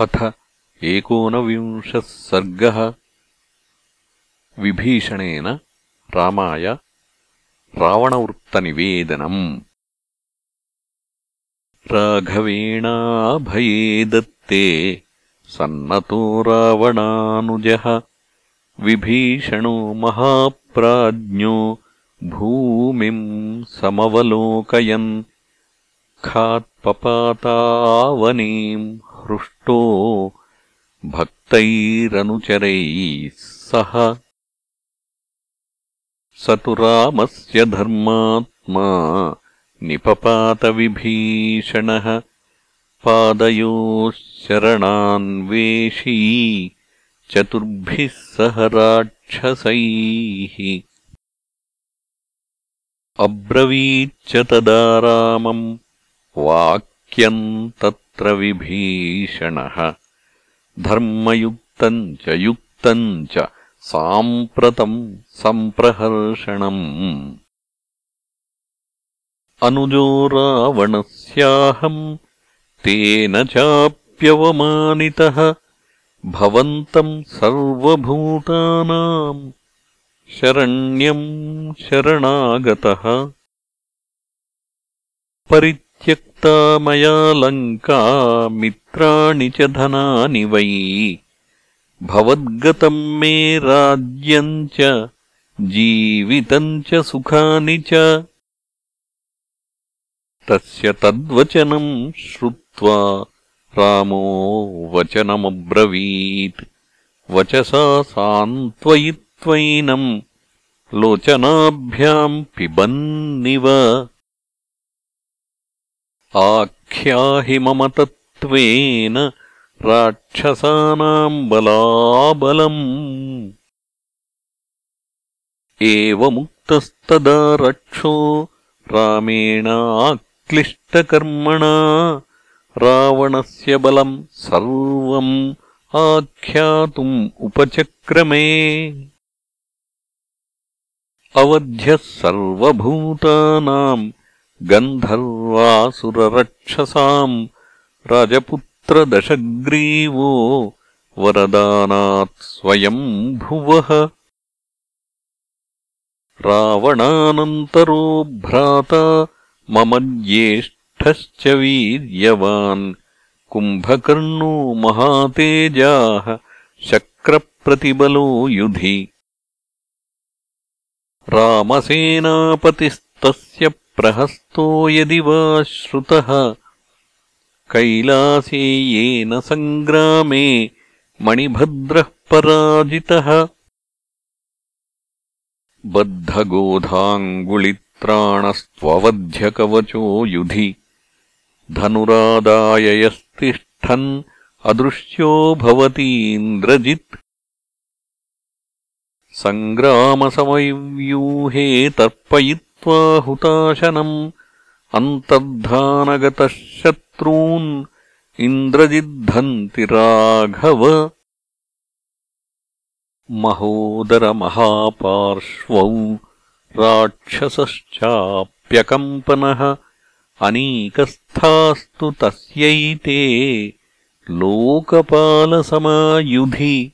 अथ एकोनविंशः सर्गः। विभीषणेन रामाय रावणवृत्तनिवेदनम्। राघवेणाभये दत्ते सन्नतो रावणानुजः। विभीषणो महाप्राज्ञो भूमिम् समवलोकयन्। खात्पपातावनीम् हृष्टो भक्तैरनुचरैः सह। स तु रामस्य धर्मात्मा निपपातविभीषणः पादयोः शरणान्वेषी चतुर्भिः सह राक्षसैः। अब्रवीच्च तदा रामम् वाक्यम् विभीषणः धर्मयुक्तम् च युक्तम् च साम्प्रतम् सम्प्रहर्षणम्। अनुजो रावणस्याहम् तेन चाप्यवमानितः भवन्तम् सर्वभूतानाम् शरण्यम् शरणागतः परित्यक्ता मया लङ्का मित्राणि च धनानि वै। भवद्गतम् मे राज्यम् च जीवितम् च सुखानि च। तस्य तद्वचनम् श्रुत्वा रामो वचनमब्रवीत्। वचसा सान्त्वयित्वैनम् लोचनाभ्याम् पिबन्निव आख्याहि मम तत्त्वेन राक्षसानाम् बलाबलम्। एवमुक्तस्तदा रक्षो रामेणाक्लिष्टकर्मणा रावणस्य बलम् सर्वम् आख्यातुम् उपचक्रमे। अवध्यः सर्वभूतानाम् गन्धर्वासुररक्षसाम् राजपुत्रदशग्रीवो वरदानात् स्वयम् भुवः रावणानन्तरो भ्राता मम ज्येष्ठश्च वीर्यवान् कुम्भकर्णो महातेजाः शक्रप्रतिबलो युधि। रामसेनापतिस्तस्य प्रहस्तो यदि वा श्रुतः कैलासे येन सङ्ग्रामे मणिभद्रः पराजितः। बद्धगोधाङ्गुलित्राणस्त्ववध्यकवचो युधि धनुरादाय यस्तिष्ठन् अदृश्यो भवतीन्द्रजित् सङ्ग्रामसमयव्यूहे तर्पयित् हुताशनम् अन्तर्धानगतः शत्रून् इन्द्रजिद्धन्ति राघव महोदरमहापार्श्वौ राक्षसश्चाप्यकम्पनः अनीकस्थास्तु तस्यैते लोकपालसमायुधि।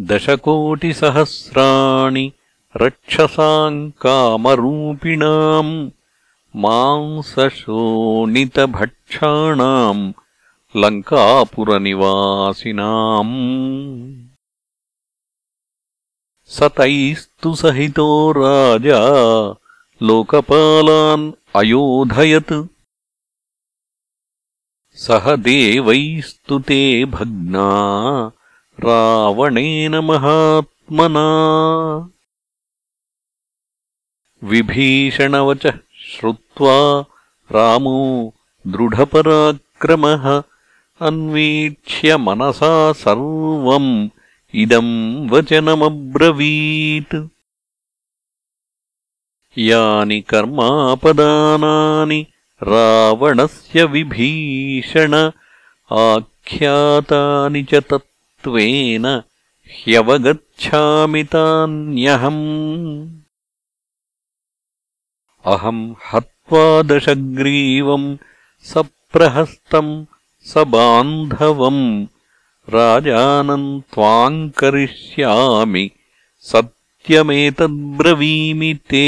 दशकोटिसहस्राणि रक्षसाम् कामरूपिणाम् मांसशोणितभक्षाणाम् लङ्कापुरनिवासिनाम्। स तैस्तु सहितो राजा लोकपालान् अयोधयत्। सह देवैस्तु ते भग्ना रावणेन महात्मना विभीषणवचः श्रुत्वा रामो दृढपराक्रमः अन्वीक्ष्य मनसा सर्वम् इदम् वचनमब्रवीत्। यानि कर्मापदानानि रावणस्य विभीषण आख्यातानि च तत्त्वेन ह्यवगच्छामि तान्यहम् अहम् हत्वा दशग्रीवम् सप्रहस्तम् स बान्धवम् राजानम् त्वाम् करिष्यामि सत्यमेतद्ब्रवीमि ते।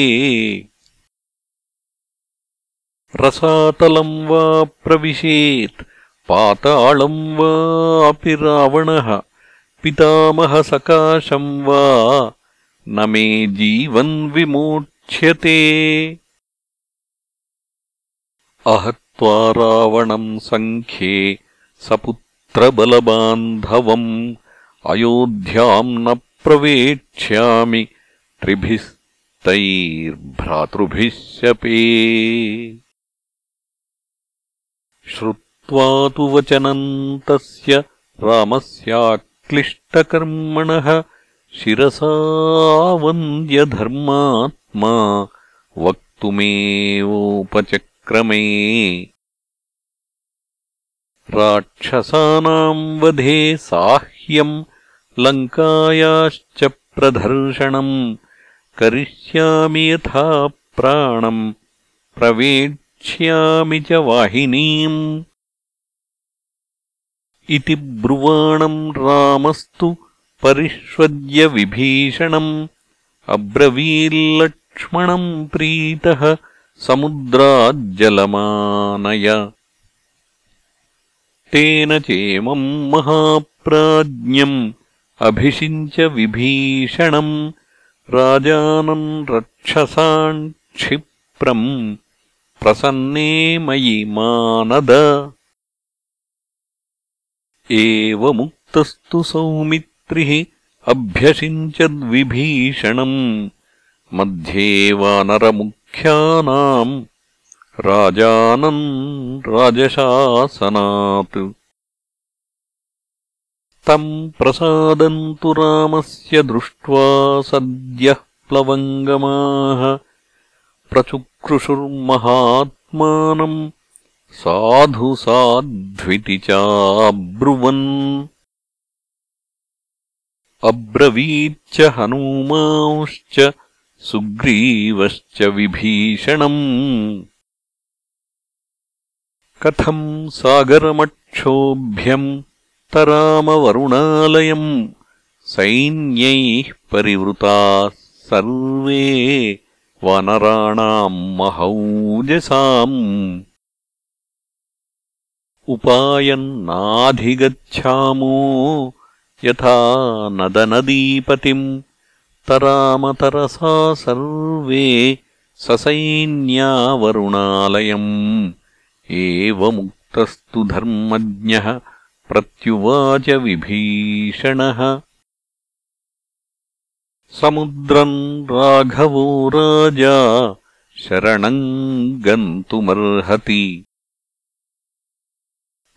रसातलम् वा प्रविशेत् पाताळम् वापि रावणः पितामहसकाशम् वा न मे जीवन् विमोक्ष्यते अहत्वा रावणम् सङ्ख्ये सपुत्रबलबान्धवम्। अयोध्याम् न प्रवेक्ष्यामि त्रिभिस्तैर्भ्रातृभिः शपे श्रुत्वा तु वचनम् तस्य रामस्याक्लिष्टकर्मणः शिरसावन्द्यधर्मात्मा वक्तुमेवोपचक्रमे राक्षसानाम् वधे साह्यम् लङ्कायाश्च प्रदर्शनम् करिष्यामि यथा प्राणम् प्रवेक्ष्यामि च वाहिनीम्। इति ब्रुवाणम् रामस्तु परिष्वज्य विभीषणम् अब्रवील्लक्ष्मणम् प्रीतः समुद्राज्जलमानय। तेन चेमम् महाप्राज्ञम् अभिषिञ्च विभीषणम् राजानम् रक्षसाम् क्षिप्रम् प्रसन्ने मयि मानद। एवमुक्तस्तु सौमित्रिः अभ्यषिञ्चद्विभीषणम् मध्ये वानरमुख्यानाम् राजानम् राजशासनात्। तम् प्रसादम् तु रामस्य दृष्ट्वा सद्यः प्लवङ्गमाः। प्रचुक्रुषुर्महात्मानम् साधु साध्विति चाब्रुवन् अब्रवीच्च हनूमांश्च सुग्रीवश्च विभीषणम्। कथम् सागरमक्षोभ्यम् तरामवरुणालयम्? सैन्यैः परिवृताः सर्वे वानराणाम् महौजसाम्। उपायन्नाधिगच्छामो यथा नदनदीपतिम् तरामतरसा सर्वे ससैन्यावरुणालयम् एवमुक्तस्तु धर्मज्ञः प्रत्युवाच विभीषणः। समुद्रम् राघवो राजा शरणम् गन्तुमर्हति।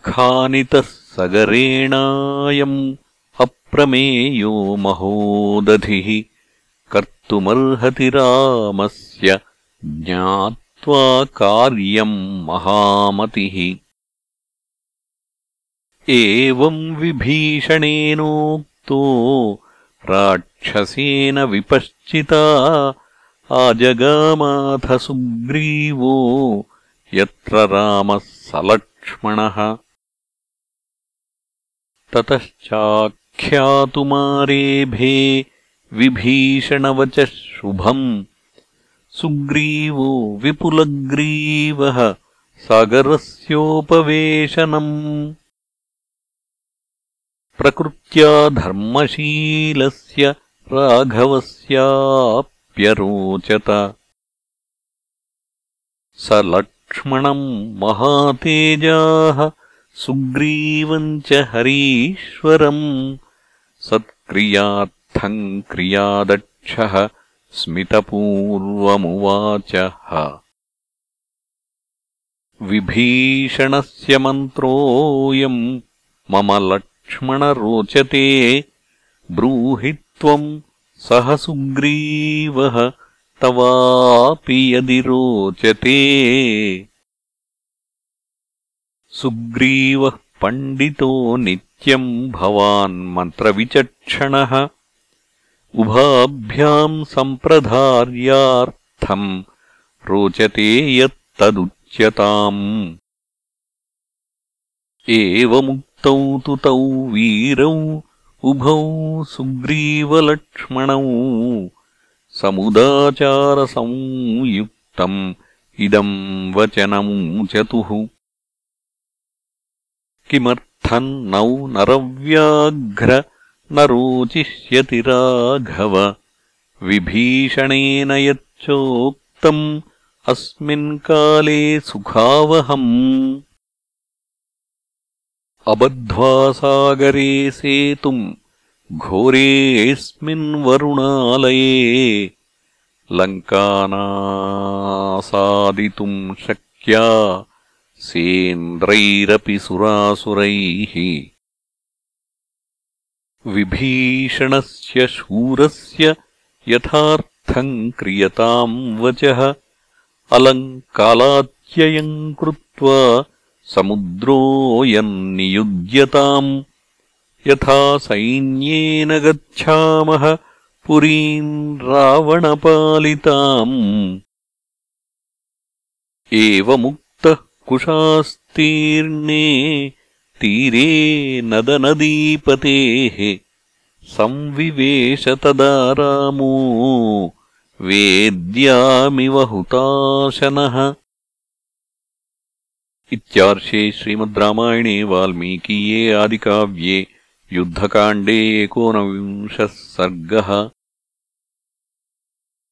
खानितः सगरेणायम् अप्रमेयो महोदधिः कर्तुमर्हति रामस्य ज्ञात्वा कार्यम् महामतिः। एवम् विभीषणेनोक्तो राक्षसेन विपश्चिता आजगामाथ सुग्रीवो यत्र रामः सलक्ष्मणः ततश्चाख्यातुमारेभे विभीषणवचः शुभम् सुग्रीवो विपुलग्रीवः सागरस्योपवेशनम्। प्रकृत्या धर्मशीलस्य राघवस्याप्यरोचत। स लक्ष्मणम् महातेजाः सुग्रीवम् च हरीश्वरम् सत्क्रियार्थम् क्रियादक्षः स्मितपूर्वमुवाचः। विभीषणस्य मन्त्रोऽयम् मम लक्ष्मणरोचते ब्रूहि त्वम् सह सुग्रीवः तवापि यदि रोचते। सुग्रीवः पण्डितो नित्यम् भवान् मन्त्रविचक्षणः। उभाभ्याम् सम्प्रधार्यार्थम् रोचते यत्तदुच्यताम्। एवमुक्तौ तु तौ वीरौ उभौ सुग्रीवलक्ष्मणौ। समुदाचारसंयुक्तम् इदम् वचनमूचतुः। किमर्थम् नौ नरव्याघ्र न रोचिष्यति राघव। विभीषणेन यच्चोक्तम् अस्मिन्काले सुखावहम्। अबध्वासागरे सेतुम् घोरेऽस्मिन्वरुणालये लङ्कानासादितुम् शक्या सेन्द्रैरपि सुरासुरैः। विभीषणस्य शूरस्य यथार्थम् क्रियताम् वचः अलङ्कालात्ययम् कृत्वा समुद्रोऽयन्नियुज्यताम् यथा सैन्येन गच्छामः पुरीम् रावणपालिताम्। एवमुक्तः कुशास्तीर्णे तीरे नदनदीपतेः संविवेश तदा रामो वेद्यामिव हुताशनः। इत्यार्षे श्रीमद् रामायणे वाल्मीकीये आदिकाव्ये युद्धकाण्डे एकोनविंशः सर्गः